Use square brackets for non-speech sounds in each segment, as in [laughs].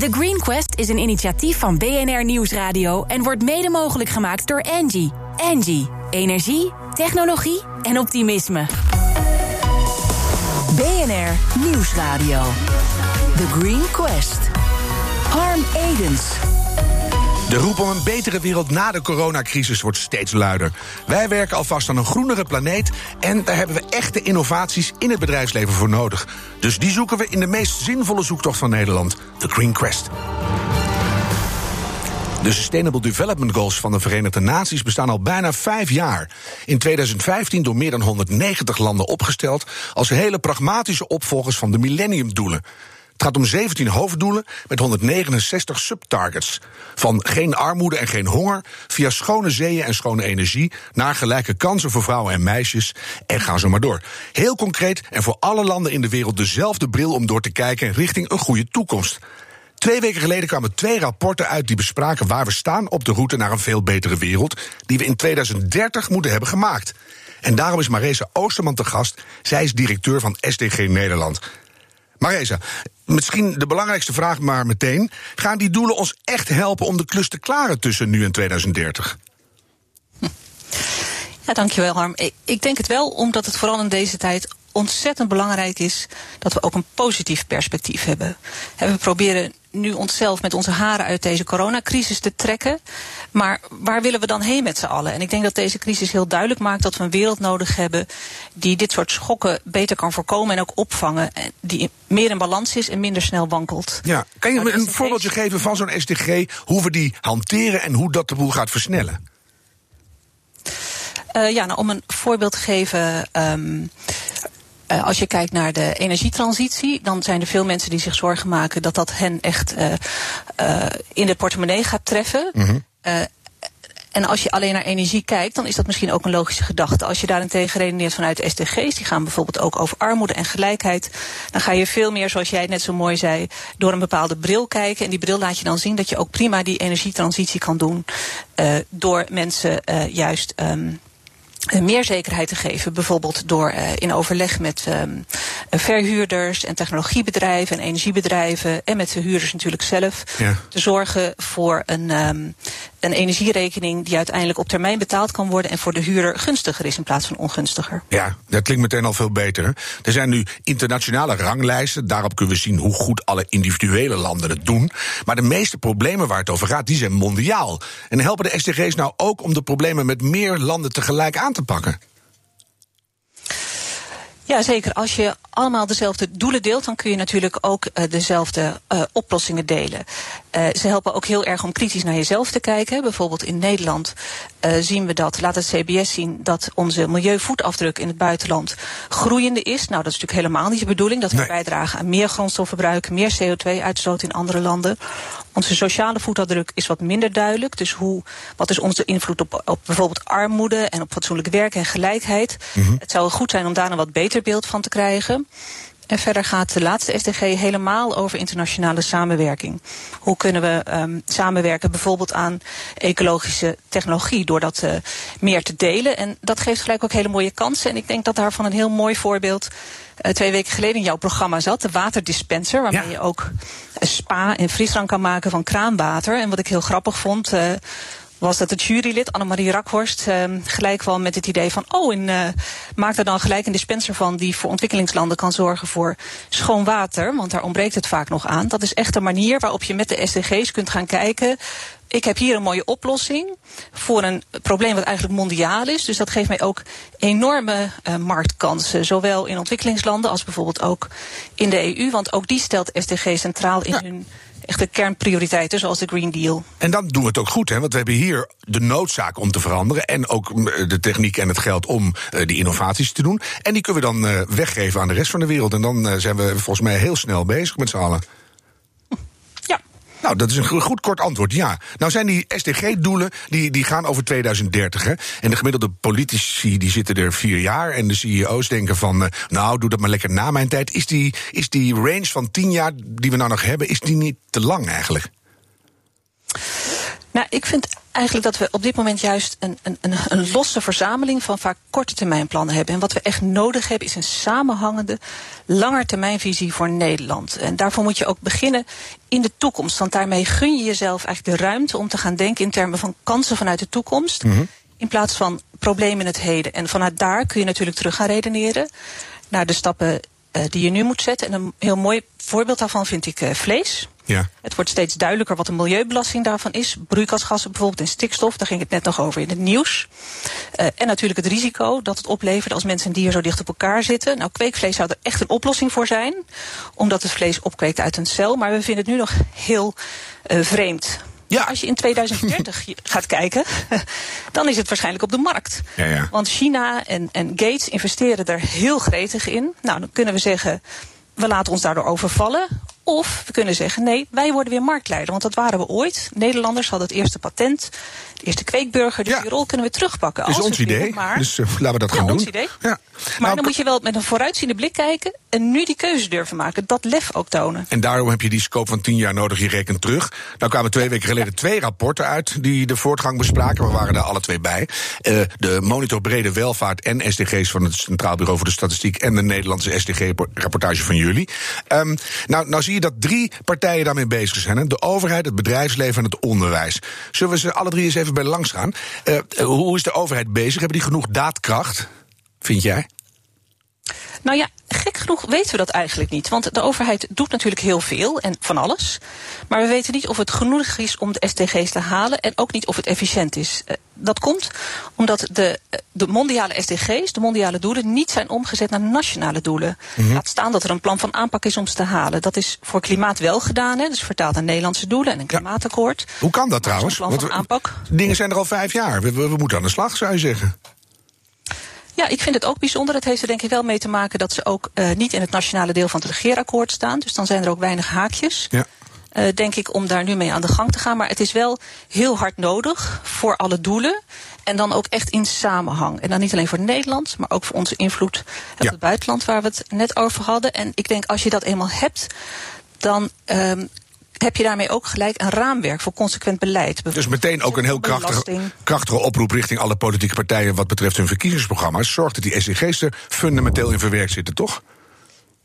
The Green Quest is een initiatief van BNR Nieuwsradio en wordt mede mogelijk gemaakt door Angie. Angie, energie, technologie en optimisme. BNR Nieuwsradio. The Green Quest. Harm Edens. De roep om een betere wereld na de coronacrisis wordt steeds luider. Wij werken alvast aan een groenere planeet en daar hebben we echte innovaties in het bedrijfsleven voor nodig. Dus die zoeken we in de meest zinvolle zoektocht van Nederland, de Green Quest. De Sustainable Development Goals van de Verenigde Naties bestaan al bijna vijf jaar. In 2015 door meer dan 190 landen opgesteld als hele pragmatische opvolgers van de millenniumdoelen. Het gaat om 17 hoofddoelen met 169 subtargets. Van geen armoede en geen honger, via schone zeeën en schone energie, naar gelijke kansen voor vrouwen en meisjes. En ga zo maar door. Heel concreet en voor alle landen in de wereld dezelfde bril om door te kijken richting een goede toekomst. Twee weken geleden kwamen twee rapporten uit die bespraken waar we staan op de route naar een veel betere wereld, die we in 2030 moeten hebben gemaakt. En daarom is Maresa Oosterman te gast. Zij is directeur van SDG Nederland. Maresa, misschien de belangrijkste vraag maar meteen. Gaan die doelen ons echt helpen om de klus te klaren tussen nu en 2030? Ja, dankjewel Harm. Ik denk het wel, omdat het vooral in deze tijd ontzettend belangrijk is dat we ook een positief perspectief hebben. We proberen nu onszelf met onze haren uit deze coronacrisis te trekken. Maar waar willen we dan heen met z'n allen? En ik denk dat deze crisis heel duidelijk maakt dat we een wereld nodig hebben die dit soort schokken beter kan voorkomen en ook opvangen. Die meer in balans is en minder snel wankelt. Ja, kan je me een voorbeeldje geven van zo'n SDG, hoe we die hanteren en hoe dat de boel gaat versnellen? Uh, ja, nou, om een voorbeeld te geven. Um, uh, als je kijkt naar de energietransitie, dan zijn er veel mensen die zich zorgen maken dat dat hen echt uh, uh, in de portemonnee gaat treffen. Mm -hmm. en als je alleen naar energie kijkt, dan is dat misschien ook een logische gedachte. Als je daarentegen redeneert vanuit de SDG's, die gaan bijvoorbeeld ook over armoede en gelijkheid, dan ga je veel meer, zoals jij net zo mooi zei, door een bepaalde bril kijken. En die bril laat je dan zien dat je ook prima die energietransitie kan doen door mensen juist. Um, meer zekerheid te geven. Bijvoorbeeld door uh, in overleg met um, verhuurders en technologiebedrijven en energiebedrijven en met de huurders natuurlijk zelf ja. te zorgen voor een, um, een energierekening die uiteindelijk op termijn betaald kan worden en voor de huurder gunstiger is in plaats van ongunstiger. Ja, dat klinkt meteen al veel beter. Er zijn nu internationale ranglijsten, daarop kunnen we zien hoe goed alle individuele landen het doen. Maar de meeste problemen waar het over gaat, die zijn mondiaal. En helpen de SDG's nou ook om de problemen met meer landen tegelijk aan te pakken? Ja, zeker. Als je allemaal dezelfde doelen deelt, dan kun je natuurlijk ook uh, dezelfde uh, oplossingen delen. Uh, ze helpen ook heel erg om kritisch naar jezelf te kijken. Bijvoorbeeld in Nederland zien we dat, laat het CBS zien, dat onze milieuvoetafdruk in het buitenland groeiende is. Nou, dat is natuurlijk helemaal niet de bedoeling. Dat we nee. bijdragen aan meer grondstofverbruik, meer CO2-uitstoot in andere landen. Onze sociale voetafdruk is wat minder duidelijk. Dus hoe, wat is onze invloed op, op bijvoorbeeld armoede en op fatsoenlijk werk en gelijkheid? Mm -hmm. Het zou goed zijn om daar een wat beter beeld van te krijgen. En verder gaat de laatste SDG helemaal over internationale samenwerking. Hoe kunnen we um, samenwerken bijvoorbeeld aan ecologische technologie door dat uh, meer te delen. En dat geeft gelijk ook hele mooie kansen. En ik denk dat daarvan een heel mooi voorbeeld uh, twee weken geleden in jouw programma zat. De waterdispenser, waarmee ja. je ook een spa en frisdrank kan maken van kraanwater. En wat ik heel grappig vond... Uh, was dat het jurylid Annemarie Rakhorst uh, gelijk kwam met het idee van... oh, en, uh, maak er dan gelijk een dispenser van die voor ontwikkelingslanden kan zorgen voor schoon water. Want daar ontbreekt het vaak nog aan. Dat is echt een manier waarop je met de SDG's kunt gaan kijken ik heb hier een mooie oplossing voor een probleem wat eigenlijk mondiaal is. Dus dat geeft mij ook enorme uh, marktkansen. Zowel in ontwikkelingslanden als bijvoorbeeld ook in de EU. Want ook die stelt SDG centraal in ja. hun echte kernprioriteiten, zoals de Green Deal. En dan doen we het ook goed, hè? want we hebben hier de noodzaak om te veranderen. En ook de techniek en het geld om uh, die innovaties te doen. En die kunnen we dan uh, weggeven aan de rest van de wereld. En dan zijn we volgens mij heel snel bezig met z'n allen. Nou, dat is een goed kort antwoord, ja. Nou zijn die SDG-doelen, die, die gaan over 2030. Hè? En de gemiddelde politici die zitten er vier jaar. En de CEO's denken van, uh, nou, doe dat maar lekker na mijn tijd. Is die, is die range van tien jaar die we nou nog hebben, is die niet te lang eigenlijk? Nou, ik vind eigenlijk dat we op dit moment juist een, een, een losse verzameling van vaak korte termijn plannen hebben. En wat we echt nodig hebben is een samenhangende langetermijnvisie voor Nederland. En daarvoor moet je ook beginnen in de toekomst. Want daarmee gun je jezelf eigenlijk de ruimte om te gaan denken in termen van kansen vanuit de toekomst. Mhm. In plaats van problemen in het heden. En vanuit daar kun je natuurlijk terug gaan redeneren naar de stappen die je nu moet zetten. En een heel mooi voorbeeld daarvan vind ik uh, vlees. Ja. Het wordt steeds duidelijker wat de milieubelasting daarvan is. Broeikasgassen bijvoorbeeld en stikstof, daar ging het net nog over in het nieuws. Uh, en natuurlijk het risico dat het oplevert als mensen en dieren zo dicht op elkaar zitten. Nou, kweekvlees zou er echt een oplossing voor zijn, omdat het vlees opkweekt uit een cel. Maar we vinden het nu nog heel uh, vreemd. Ja. Als je in 2030 [laughs] gaat kijken, dan is het waarschijnlijk op de markt. Ja, ja. Want China en, en Gates investeren er heel gretig in. Nou, dan kunnen we zeggen, we laten ons daardoor overvallen. Of we kunnen zeggen, nee, wij worden weer marktleider. Want dat waren we ooit. Nederlanders hadden het eerste patent, de eerste kweekburger. Dus die rol kunnen we terugpakken. Dat is ons idee, maar... dus uh, laten we dat gaan ons doen. Idee. Ja. Maar nou, dan moet je wel met een vooruitziende blik kijken... en nu die keuze durven maken, dat lef ook tonen. En daarom heb je die scope van tien jaar nodig, je rekent terug. Nou kwamen twee weken geleden twee rapporten uit... die de voortgang bespraken, we waren daar alle twee bij. Uh, de Monitor Brede Welvaart en SDG's van het Centraal Bureau voor de Statistiek... en de Nederlandse SDG-rapportage van jullie. Um, nou, nou zie je dat drie partijen daarmee bezig zijn. De overheid, het bedrijfsleven en het onderwijs. Zullen we ze alle drie eens even bij langs gaan? Uh, hoe is de overheid bezig? Hebben die genoeg daadkracht, vind jij? Nou ja, genoeg weten we dat eigenlijk niet. Want de overheid doet natuurlijk heel veel en van alles. Maar we weten niet of het genoeg is om de SDG's te halen. En ook niet of het efficiënt is. Uh, dat komt omdat de, de mondiale SDG's, de mondiale doelen, niet zijn omgezet naar nationale doelen. Mm Laat staan dat er een plan van aanpak is om ze te halen. Dat is voor klimaat wel gedaan, hè, dus vertaald naar Nederlandse doelen en een klimaatakkoord. Hoe kan dat trouwens? Plan van aanpak. Dingen zijn er al vijf jaar. We, we, we moeten aan de slag, zou je zeggen. Ja, ik vind het ook bijzonder. Het heeft er denk ik wel mee te maken dat ze ook uh, niet in het nationale deel van het regeerakkoord staan. Dus dan zijn er ook weinig haakjes. Ja. Uh, denk ik om daar nu mee aan de gang te gaan. Maar het is wel heel hard nodig voor alle doelen. En dan ook echt in samenhang. En dan niet alleen voor Nederland, maar ook voor onze invloed op ja. het buitenland waar we het net over hadden. En ik denk als je dat eenmaal hebt, dan um, heb je daarmee ook gelijk een raamwerk voor consequent beleid. Dus meteen ook een heel krachtige, krachtige oproep richting alle politieke partijen wat betreft hun verkiezingsprogramma's. Zorg dat die SDG's er fundamenteel in verwerkt zitten, toch?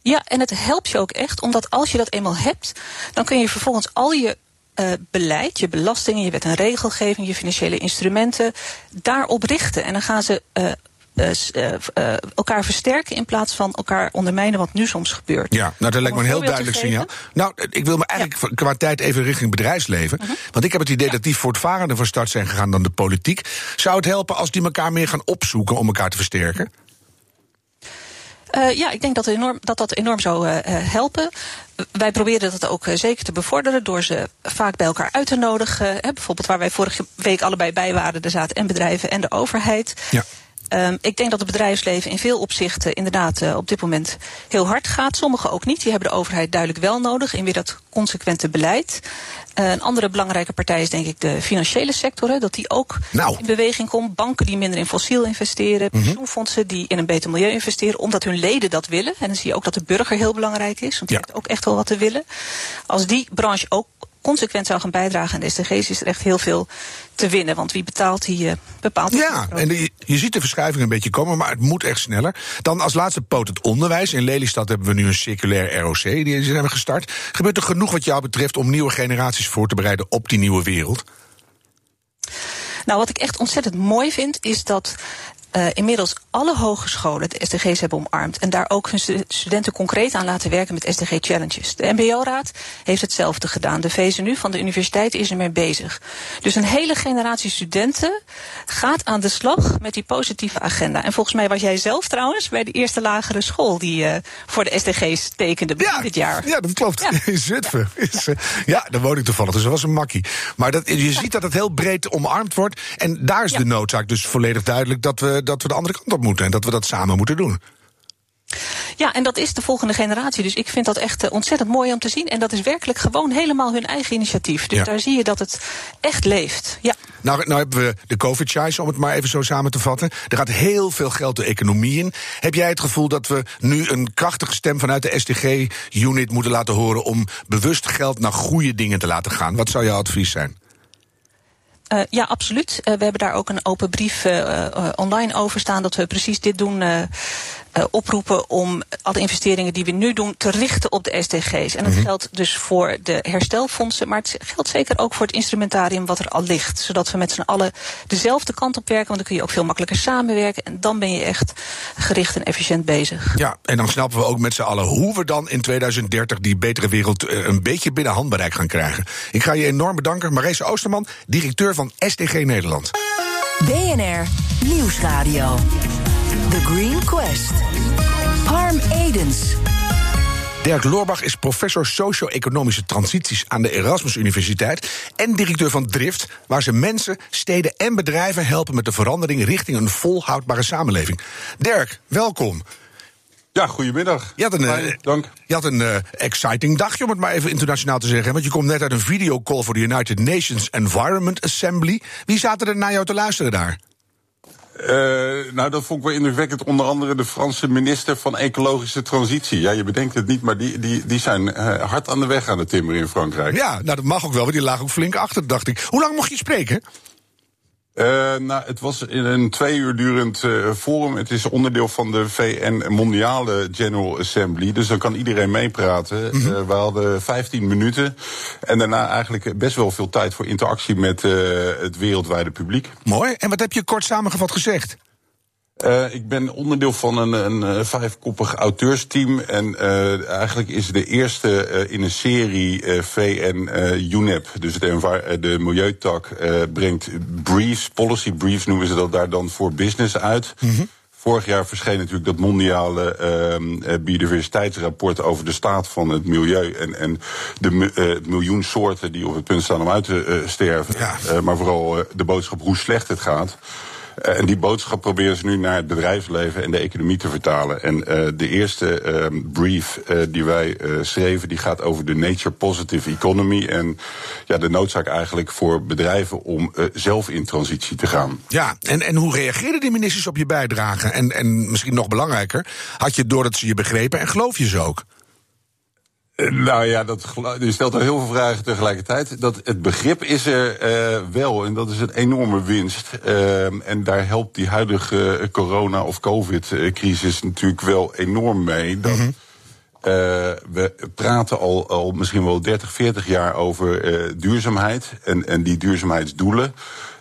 Ja, en het helpt je ook echt, omdat als je dat eenmaal hebt, dan kun je vervolgens al je uh, beleid, je belastingen, je wet en regelgeving, je financiële instrumenten daarop richten. En dan gaan ze uh, uh, uh, elkaar versterken in plaats van elkaar ondermijnen, wat nu soms gebeurt. Ja, nou dat lijkt me een heel duidelijk signaal. Nou, ik wil me eigenlijk ja. qua tijd even richting bedrijfsleven. Uh -huh. Want ik heb het idee ja. dat die voortvarender van start zijn gegaan dan de politiek. Zou het helpen als die elkaar meer gaan opzoeken om elkaar te versterken? Ja, ik denk dat, enorm, dat dat enorm zou helpen. Wij proberen dat ook zeker te bevorderen door ze vaak bij elkaar uit te nodigen. Hè, bijvoorbeeld waar wij vorige week allebei bij waren, er zaten en bedrijven en de overheid. Ja. Um, ik denk dat het bedrijfsleven in veel opzichten inderdaad uh, op dit moment heel hard gaat. Sommigen ook niet. Die hebben de overheid duidelijk wel nodig in weer dat consequente beleid. Uh, een andere belangrijke partij is denk ik de financiële sector. Hè, dat die ook nou. in beweging komt. Banken die minder in fossiel investeren. Mm -hmm. Pensioenfondsen die in een beter milieu investeren. Omdat hun leden dat willen. En dan zie je ook dat de burger heel belangrijk is. Want die ja. heeft ook echt wel wat te willen. Als die branche ook consequent zou gaan bijdragen aan de SDG's, is er echt heel veel te winnen. Want wie betaalt, die uh, bepaalt. Ja, en de, je ziet de verschuiving een beetje komen, maar het moet echt sneller. Dan als laatste poot het onderwijs. In Lelystad hebben we nu een circulair ROC, die zijn we gestart. Gebeurt er genoeg wat jou betreft om nieuwe generaties voor te bereiden op die nieuwe wereld? Nou, wat ik echt ontzettend mooi vind, is dat uh, inmiddels alle hogescholen de SDG's hebben omarmd. En daar ook hun studenten concreet aan laten werken met SDG Challenges. De MBO-raad heeft hetzelfde gedaan. De VSNU van de universiteit is ermee bezig. Dus een hele generatie studenten gaat aan de slag met die positieve agenda. En volgens mij was jij zelf trouwens bij de eerste lagere school die uh, voor de SDG's tekende ja, dit jaar. Ja, dat klopt. Ja. In Zutphen. Ja. ja, daar woon ik toevallig. Dus dat was een makkie. Maar dat, je ziet dat het heel breed omarmd wordt. En daar is de noodzaak dus volledig duidelijk dat we dat we de andere kant op moeten en dat we dat samen moeten doen. Ja, en dat is de volgende generatie. Dus ik vind dat echt uh, ontzettend mooi om te zien. En dat is werkelijk gewoon helemaal hun eigen initiatief. Dus ja. daar zie je dat het echt leeft. Ja. Nou, nou hebben we de covid om het maar even zo samen te vatten. Er gaat heel veel geld de economie in. Heb jij het gevoel dat we nu een krachtige stem vanuit de SDG-unit moeten laten horen om bewust geld naar goede dingen te laten gaan? Wat zou jouw advies zijn? Uh, ja, absoluut. Uh, we hebben daar ook een open brief uh, online over staan dat we precies dit doen. Uh, oproepen om alle investeringen die we nu doen te richten op de SDG's. En dat mm -hmm. geldt dus voor de herstelfondsen, maar het geldt zeker ook voor het instrumentarium wat er al ligt. Zodat we met z'n allen dezelfde kant op werken, want dan kun je ook veel makkelijker samenwerken. En dan ben je echt gericht en efficiënt bezig. Ja, en dan snappen we ook met z'n allen hoe we dan in 2030 die betere wereld uh, een beetje binnen handbereik gaan krijgen. Ik ga je enorm bedanken. Marees Oosterman, directeur van SDG Nederland. BNR Nieuwsradio. The Green Quest. Harm Edens. Dirk Loorbach is professor socio-economische transities aan de Erasmus Universiteit en directeur van Drift, waar ze mensen, steden en bedrijven helpen met de verandering richting een volhoudbare samenleving. Dirk, welkom. Ja, goedemiddag. Je had een, Fijn, uh, dank. Je had een uh, exciting dagje, om het maar even internationaal te zeggen. Want je komt net uit een videocall voor de United Nations Environment Assembly. Wie zaten er naar jou te luisteren daar? Uh, nou, dat vond ik wel indrukwekkend. Onder andere de Franse minister van Ecologische Transitie. Ja, je bedenkt het niet, maar die, die, die zijn uh, hard aan de weg aan het timmeren in Frankrijk. Ja, nou dat mag ook wel, want die lagen ook flink achter, dacht ik. Hoe lang mocht je spreken? Uh, nou, het was in een twee uur durend uh, forum. Het is onderdeel van de VN Mondiale General Assembly. Dus dan kan iedereen meepraten. Mm -hmm. uh, we hadden 15 minuten. En daarna eigenlijk best wel veel tijd voor interactie met het wereldwijde publiek. Mooi. En wat heb je kort samengevat gezegd? Uh, ik ben onderdeel van een, een, een vijfkoppig auteursteam. En uh, eigenlijk is de eerste uh, in een serie VN UNEP, dus het de milieutak, brengt briefs, policy briefs noemen ze dat daar dan voor business uit. Mm -hmm. Vorig jaar verscheen natuurlijk dat mondiale uh, biodiversiteitsrapport over de staat van het milieu en, en de uh, miljoen soorten die op het punt staan om uit te uh, sterven. Ja. Maar vooral de boodschap hoe slecht het gaat. Uh, en die boodschap proberen ze nu naar het bedrijfsleven en de economie te vertalen. En uh, de eerste uh, brief die wij schreven, die gaat over de nature positive economy. En ja, de noodzaak eigenlijk voor bedrijven om zelf in transitie te gaan. Ja, en, en hoe reageerden die ministers op je bijdrage? En, en misschien nog belangrijker, had je doordat ze je begrepen en geloof je ze ook? Nou ja, dat, je stelt al heel veel vragen tegelijkertijd. Dat, het begrip is er uh, wel en dat is een enorme winst. Uh, en daar helpt die huidige corona- of covid-crisis natuurlijk wel enorm mee. Dat, mm -hmm. uh, we praten al, al misschien wel 30, 40 jaar over duurzaamheid en, en die duurzaamheidsdoelen.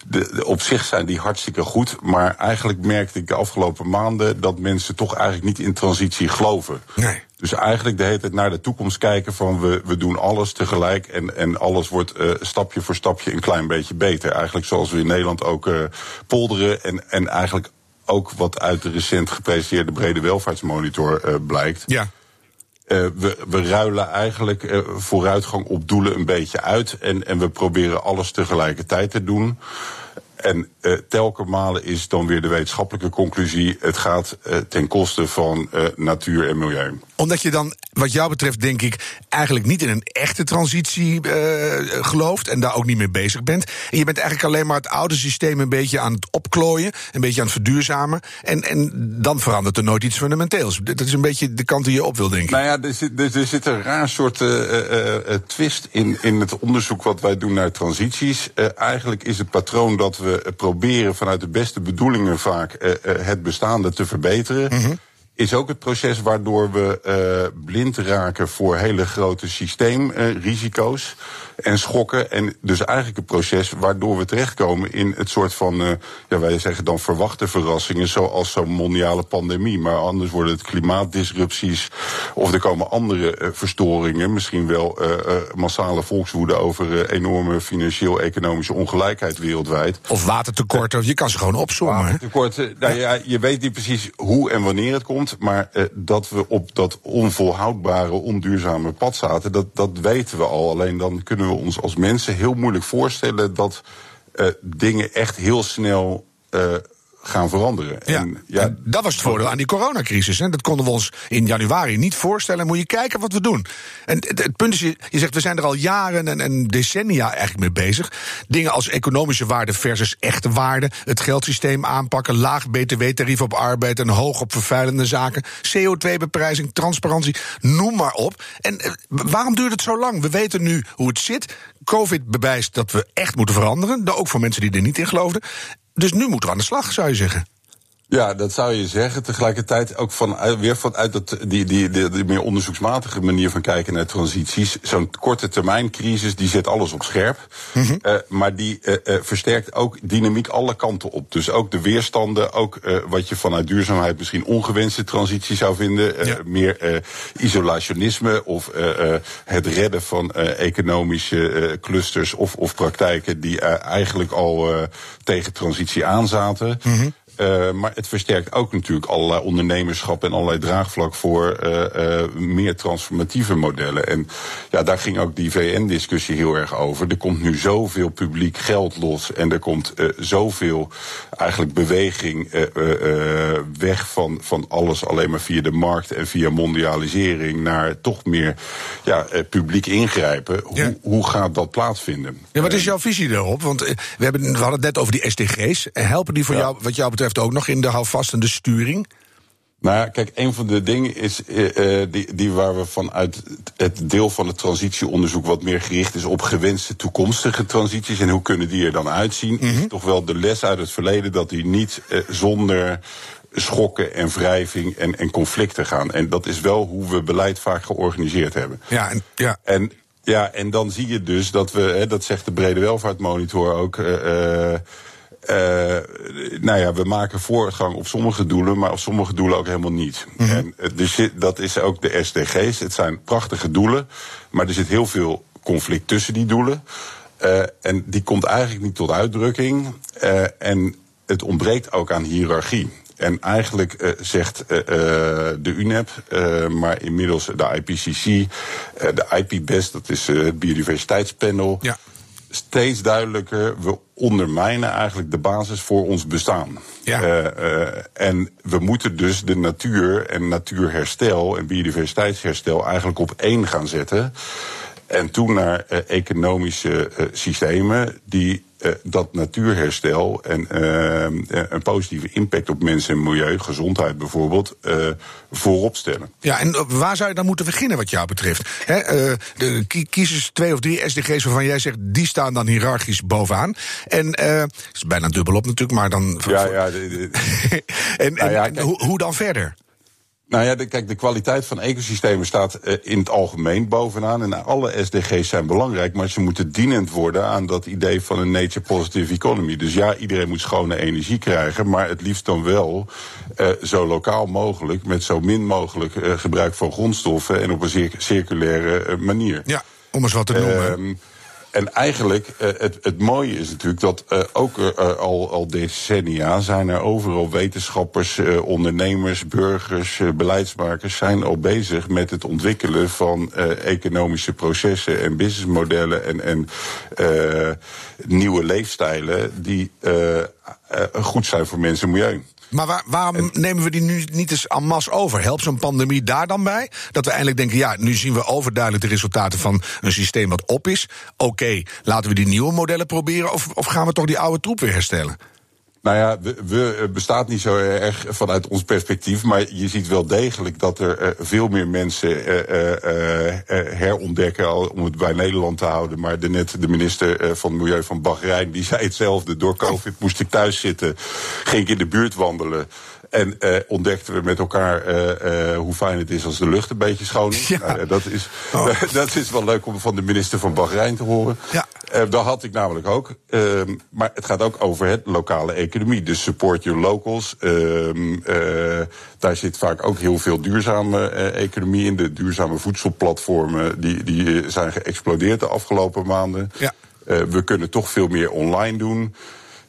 De, de, op zich zijn die hartstikke goed. Maar eigenlijk merkte ik de afgelopen maanden dat mensen toch eigenlijk niet in transitie geloven. Nee. Dus eigenlijk de hele tijd naar de toekomst kijken van we, we doen alles tegelijk en, en alles wordt uh, stapje voor stapje een klein beetje beter. Eigenlijk zoals we in Nederland ook uh, polderen en, en eigenlijk ook wat uit de recent gepresenteerde brede welvaartsmonitor uh, blijkt. Ja. Uh, we, we ruilen eigenlijk uh, vooruitgang op doelen een beetje uit. En, en we proberen alles tegelijkertijd te doen. En uh, telke malen is dan weer de wetenschappelijke conclusie: het gaat uh, ten koste van uh, natuur en milieu. Omdat je dan, wat jou betreft, denk ik, eigenlijk niet in een echte transitie gelooft en daar ook niet mee bezig bent. En je bent eigenlijk alleen maar het oude systeem een beetje aan het opklooien, een beetje aan het verduurzamen. En, en dan verandert er nooit iets fundamenteels. Dat is een beetje de kant die je op wil, denk ik. Nou ja, er zit, er, er zit een raar soort twist in, in het onderzoek wat wij doen naar transities. eigenlijk is het patroon dat we proberen vanuit de beste bedoelingen vaak uh, uh, het bestaande te verbeteren. Mm -hmm. Is ook het proces waardoor we uh, blind raken voor hele grote systeemrisico's en schokken. En dus eigenlijk een proces waardoor we terechtkomen in het soort van, uh, ja, wij zeggen dan verwachte verrassingen, zoals zo'n mondiale pandemie. Maar anders worden het klimaatdisrupties of er komen andere verstoringen. Misschien wel massale volkswoede over enorme financieel-economische ongelijkheid wereldwijd. Of watertekorten, je kan ze gewoon opzommen. Watertekorten, nou ja, je weet niet precies hoe en wanneer het komt, maar dat we op dat onvolhoudbare, onduurzame pad zaten, dat, dat weten we al. Alleen dan kunnen we ons als mensen heel moeilijk voorstellen dat uh, dingen echt heel snel uh, gaan veranderen. Ja, En, ja, dat was het voordeel aan die coronacrisis. Hè. Dat konden we ons in januari niet voorstellen. Moet je kijken wat we doen. En het, het punt is, je, je zegt, we zijn er al jaren en, en decennia eigenlijk mee bezig. Dingen als economische waarde versus echte waarde. Het geldsysteem aanpakken, laag btw-tarief op arbeid... en hoog op vervuilende zaken. CO2-beprijzing, transparantie, noem maar op. En eh, waarom duurt het zo lang? We weten nu hoe het zit. Covid bewijst dat we echt moeten veranderen. Ook voor mensen die er niet in geloofden. Dus nu moeten we aan de slag, zou je zeggen. Ja, dat zou je zeggen. Tegelijkertijd ook van, weer vanuit dat, die, die, die, die meer onderzoeksmatige manier van kijken naar transities. Zo'n korte termijn crisis die zet alles op scherp. Mhm. Eh, maar die eh, eh, versterkt ook dynamiek alle kanten op. Dus ook de weerstanden, ook wat je vanuit duurzaamheid misschien ongewenste transitie zou vinden. Ja. Meer isolationisme of het redden van economische clusters of, of praktijken die eigenlijk al tegen transitie aanzaten. Eh, maar het versterkt ook natuurlijk allerlei ondernemerschap en allerlei draagvlak voor eh, eh, meer transformatieve modellen. En ja, daar ging ook die VN-discussie heel erg over. Er komt nu zoveel publiek geld los en er komt zoveel eigenlijk beweging weg van, van alles alleen maar via de markt en via mondialisering naar toch meer ja, publiek ingrijpen. Ja. Hoe, hoe gaat dat plaatsvinden? Ja, wat is jouw visie daarop? Want we, hebben, we hadden het net over die SDG's. Helpen die voor Ja. jou, wat jou betreft, ook nog in de houvastende sturing? Nou ja, kijk, een van de dingen is eh, eh, die, die waar we vanuit het deel van het transitieonderzoek wat meer gericht is op gewenste toekomstige transities en hoe kunnen die er dan uitzien, is toch wel de les uit het verleden dat die niet eh, zonder schokken en wrijving en, en conflicten gaan. En dat is wel hoe we beleid vaak georganiseerd hebben. Ja, en, ja. En ja, en dan zie je dus dat we, hè, dat zegt de Brede Welvaartmonitor ook. Eh, nou ja, we maken voortgang op sommige doelen, maar op sommige doelen ook helemaal niet. En eh, dus dat is ook de SDG's. Het zijn prachtige doelen, maar er zit heel veel conflict tussen die doelen. Eh, en die komt eigenlijk niet tot uitdrukking. En het ontbreekt ook aan hiërarchie. En eigenlijk zegt de UNEP, maar inmiddels de IPCC, de IPBES, dat is het biodiversiteitspanel, Ja. Steeds duidelijker, we ondermijnen eigenlijk de basis voor ons bestaan. Ja. Eh, eh, en we moeten dus de natuur en natuurherstel en biodiversiteitsherstel eigenlijk op één gaan zetten. En toen naar eh, economische systemen die dat natuurherstel en eh, eh, een positieve impact op mensen en milieu, gezondheid bijvoorbeeld, eh, voorop stellen. Ja, en eh, waar zou je dan moeten beginnen wat jou betreft? Hè, eh, de, kie- kies eens twee of drie SDG's waarvan jij zegt... die staan dan hiërarchisch bovenaan. En eh het is bijna dubbelop natuurlijk, maar dan... Ja, ja, [laughs] en en, Nou ja, en kijk. hoe, hoe dan verder? Nou ja, de, kijk, de kwaliteit van ecosystemen staat eh, in het algemeen bovenaan. En alle SDG's zijn belangrijk, maar ze moeten dienend worden aan dat idee van een nature positive economy. Dus ja, iedereen moet schone energie krijgen, maar het liefst dan wel eh, zo lokaal mogelijk, met zo min mogelijk eh, gebruik van grondstoffen en op een cir- circulaire manier. Ja, om eens wat te noemen. En eigenlijk, eh, het, het mooie is natuurlijk dat eh, ook eh, al, al decennia zijn er overal wetenschappers, ondernemers, burgers, beleidsmakers zijn al bezig met het ontwikkelen van economische processen en businessmodellen en, en nieuwe leefstijlen die goed zijn voor mensen en milieu. Maar waar, waarom nemen we die nu niet eens en masse over? Helpt zo'n pandemie daar dan bij? Dat we eindelijk denken, ja, nu zien we overduidelijk de resultaten van een systeem wat op is. Oké, laten we die nieuwe modellen proberen of, of gaan we toch die oude troep weer herstellen? Nou ja, we, we eh, bestaat niet zo erg vanuit ons perspectief, maar je ziet wel degelijk dat er eh, veel meer mensen eh, eh, herontdekken, om het bij Nederland te houden. Maar de, net de minister van Milieu van Bahrein, die zei hetzelfde. Door COVID moest ik thuis zitten, ging ik in de buurt wandelen. En eh, ontdekten we met elkaar eh, eh, hoe fijn het is als de lucht een beetje schoon is. [laughs] Ja. Nou, ja, dat, is Oh. [laughs] dat is wel leuk om van de minister van Bahrein te horen. Ja. Dat had ik namelijk ook. Ehm, maar het gaat ook over het lokale economie. Dus support your locals. Ehm, eh, daar zit vaak ook heel veel duurzame economie in. De duurzame voedselplatformen die, die zijn geëxplodeerd de afgelopen maanden. Ja. We kunnen toch veel meer online doen.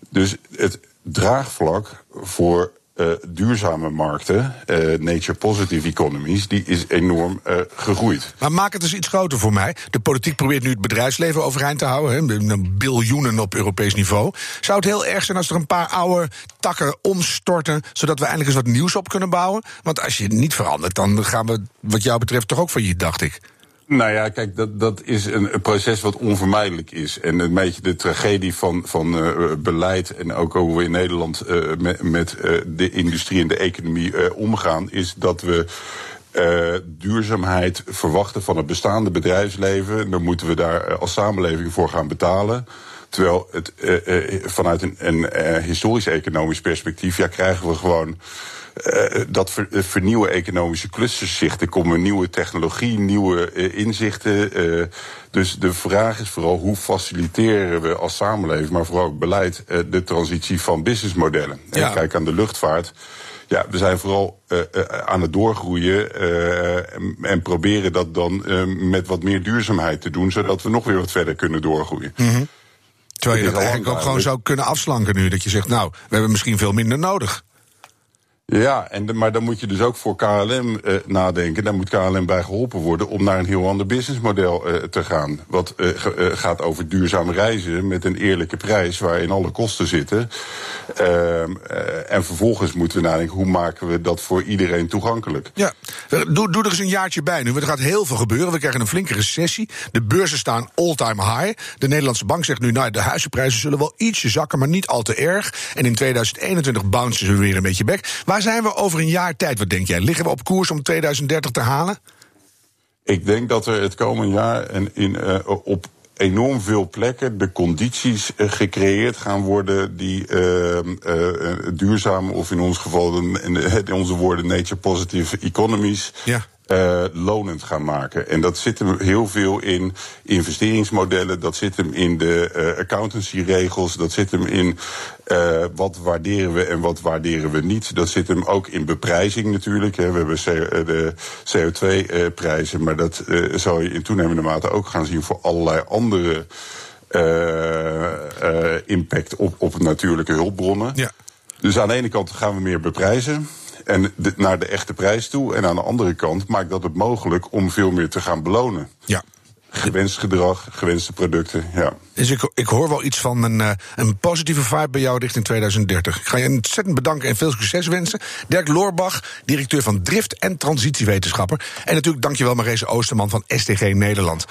Dus het draagvlak voor uh, duurzame markten, uh, nature positive economies, die is enorm uh, gegroeid. Maar maak het eens iets groter voor mij. De politiek probeert nu het bedrijfsleven overeind te houden, hè, biljoenen op Europees niveau. Zou het heel erg zijn als er een paar oude takken omstorten, zodat we eindelijk eens wat nieuws op kunnen bouwen? Want als je het niet verandert, dan gaan we, wat jou betreft, toch ook je, dacht ik. Nou ja, kijk, dat, dat is een, proces wat onvermijdelijk is. En een beetje de tragedie van, van uh, beleid en ook hoe we in Nederland uh, met, met uh, de industrie en de economie omgaan, is dat we duurzaamheid verwachten van het bestaande bedrijfsleven. Dan moeten we daar als samenleving voor gaan betalen. Terwijl het vanuit een, een historisch-economisch perspectief, ja, krijgen we gewoon uh, dat ver, uh, vernieuwen economische clusters zich. Er komen nieuwe technologie, nieuwe uh, inzichten. dus de vraag is vooral hoe faciliteren we als samenleving, maar vooral ook beleid, de transitie van businessmodellen. Ja. En kijk aan de luchtvaart. Ja, we zijn vooral aan het doorgroeien en, en, proberen dat dan met wat meer duurzaamheid te doen, zodat we nog weer wat verder kunnen doorgroeien. Mm -hmm. Terwijl je dat eigenlijk ook gewoon zou kunnen afslanken nu. Dat je zegt, nou, we hebben misschien veel minder nodig. Ja, en maar dan moet je dus ook voor KLM uh, nadenken. Daar moet KLM bij geholpen worden om naar een heel ander businessmodel uh, te gaan. Wat uh, gaat over duurzaam reizen met een eerlijke prijs waarin alle kosten zitten. Ehm, en vervolgens moeten we nadenken hoe maken we dat voor iedereen toegankelijk. Ja, doe, doe er eens een jaartje bij nu. Er gaat heel veel gebeuren. We krijgen een flinke recessie. De beurzen staan all-time high. De Nederlandse bank zegt nu, nou, de huizenprijzen zullen wel ietsje zakken, maar niet al te erg. En in 2021 bouncen ze weer een beetje back. Waar zijn we over een jaar tijd? Wat denk jij? Liggen we op koers om 2030 te halen? Ik denk dat er het komende jaar in, in, uh, op enorm veel plekken de condities uh, gecreëerd gaan worden die uh, duurzaam, of in ons geval in, in onze woorden nature positive economies, ja uh, lonend gaan maken. En dat zit hem heel veel in investeringsmodellen, dat zit hem in de uh, accountancyregels, dat zit hem in uh, wat waarderen we en wat waarderen we niet. Dat zit hem ook in beprijzing natuurlijk. Hè. We hebben de CO2-prijzen, maar dat zou je in toenemende mate ook gaan zien voor allerlei andere impact op, op natuurlijke hulpbronnen. Ja. Dus aan de ene kant gaan we meer beprijzen en de, naar de echte prijs toe. En aan de andere kant maakt dat het mogelijk om veel meer te gaan belonen. Ja. Gewenst gedrag, gewenste producten, ja. Dus ik, ik hoor wel iets van een, uh, een positieve vibe bij jou richting 2030. Ik ga je ontzettend bedanken en veel succes wensen. Dirk Loorbach, directeur van Drift en Transitiewetenschapper. En natuurlijk dankjewel Marese Oosterman van STG Nederland.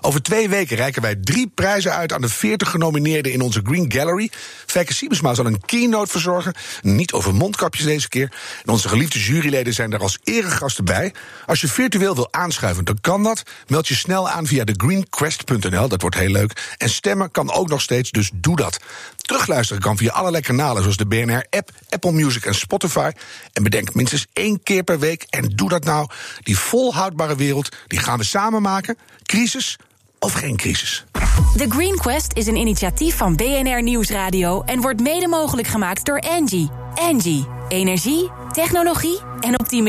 Over twee weken reiken wij drie prijzen uit aan de 40 genomineerden in onze Green Gallery. Fijke Siebesma zal een keynote verzorgen. Niet over mondkapjes deze keer. En onze geliefde juryleden zijn daar als eregasten bij. Als je virtueel wil aanschuiven, dan kan dat. Meld je snel aan via thegreenquest.nl, dat wordt heel leuk. En stemmen kan ook nog steeds, dus doe dat. Terugluisteren kan via allerlei kanalen zoals de BNR-app, Apple Music en Spotify. En bedenk minstens één keer per week en doe dat nou. Die volhoudbare wereld, die gaan we samen maken. Crisis of geen crisis. The Green Quest is een initiatief van BNR Nieuwsradio en wordt mede mogelijk gemaakt door Engie. Engie, energie, technologie en optimisme.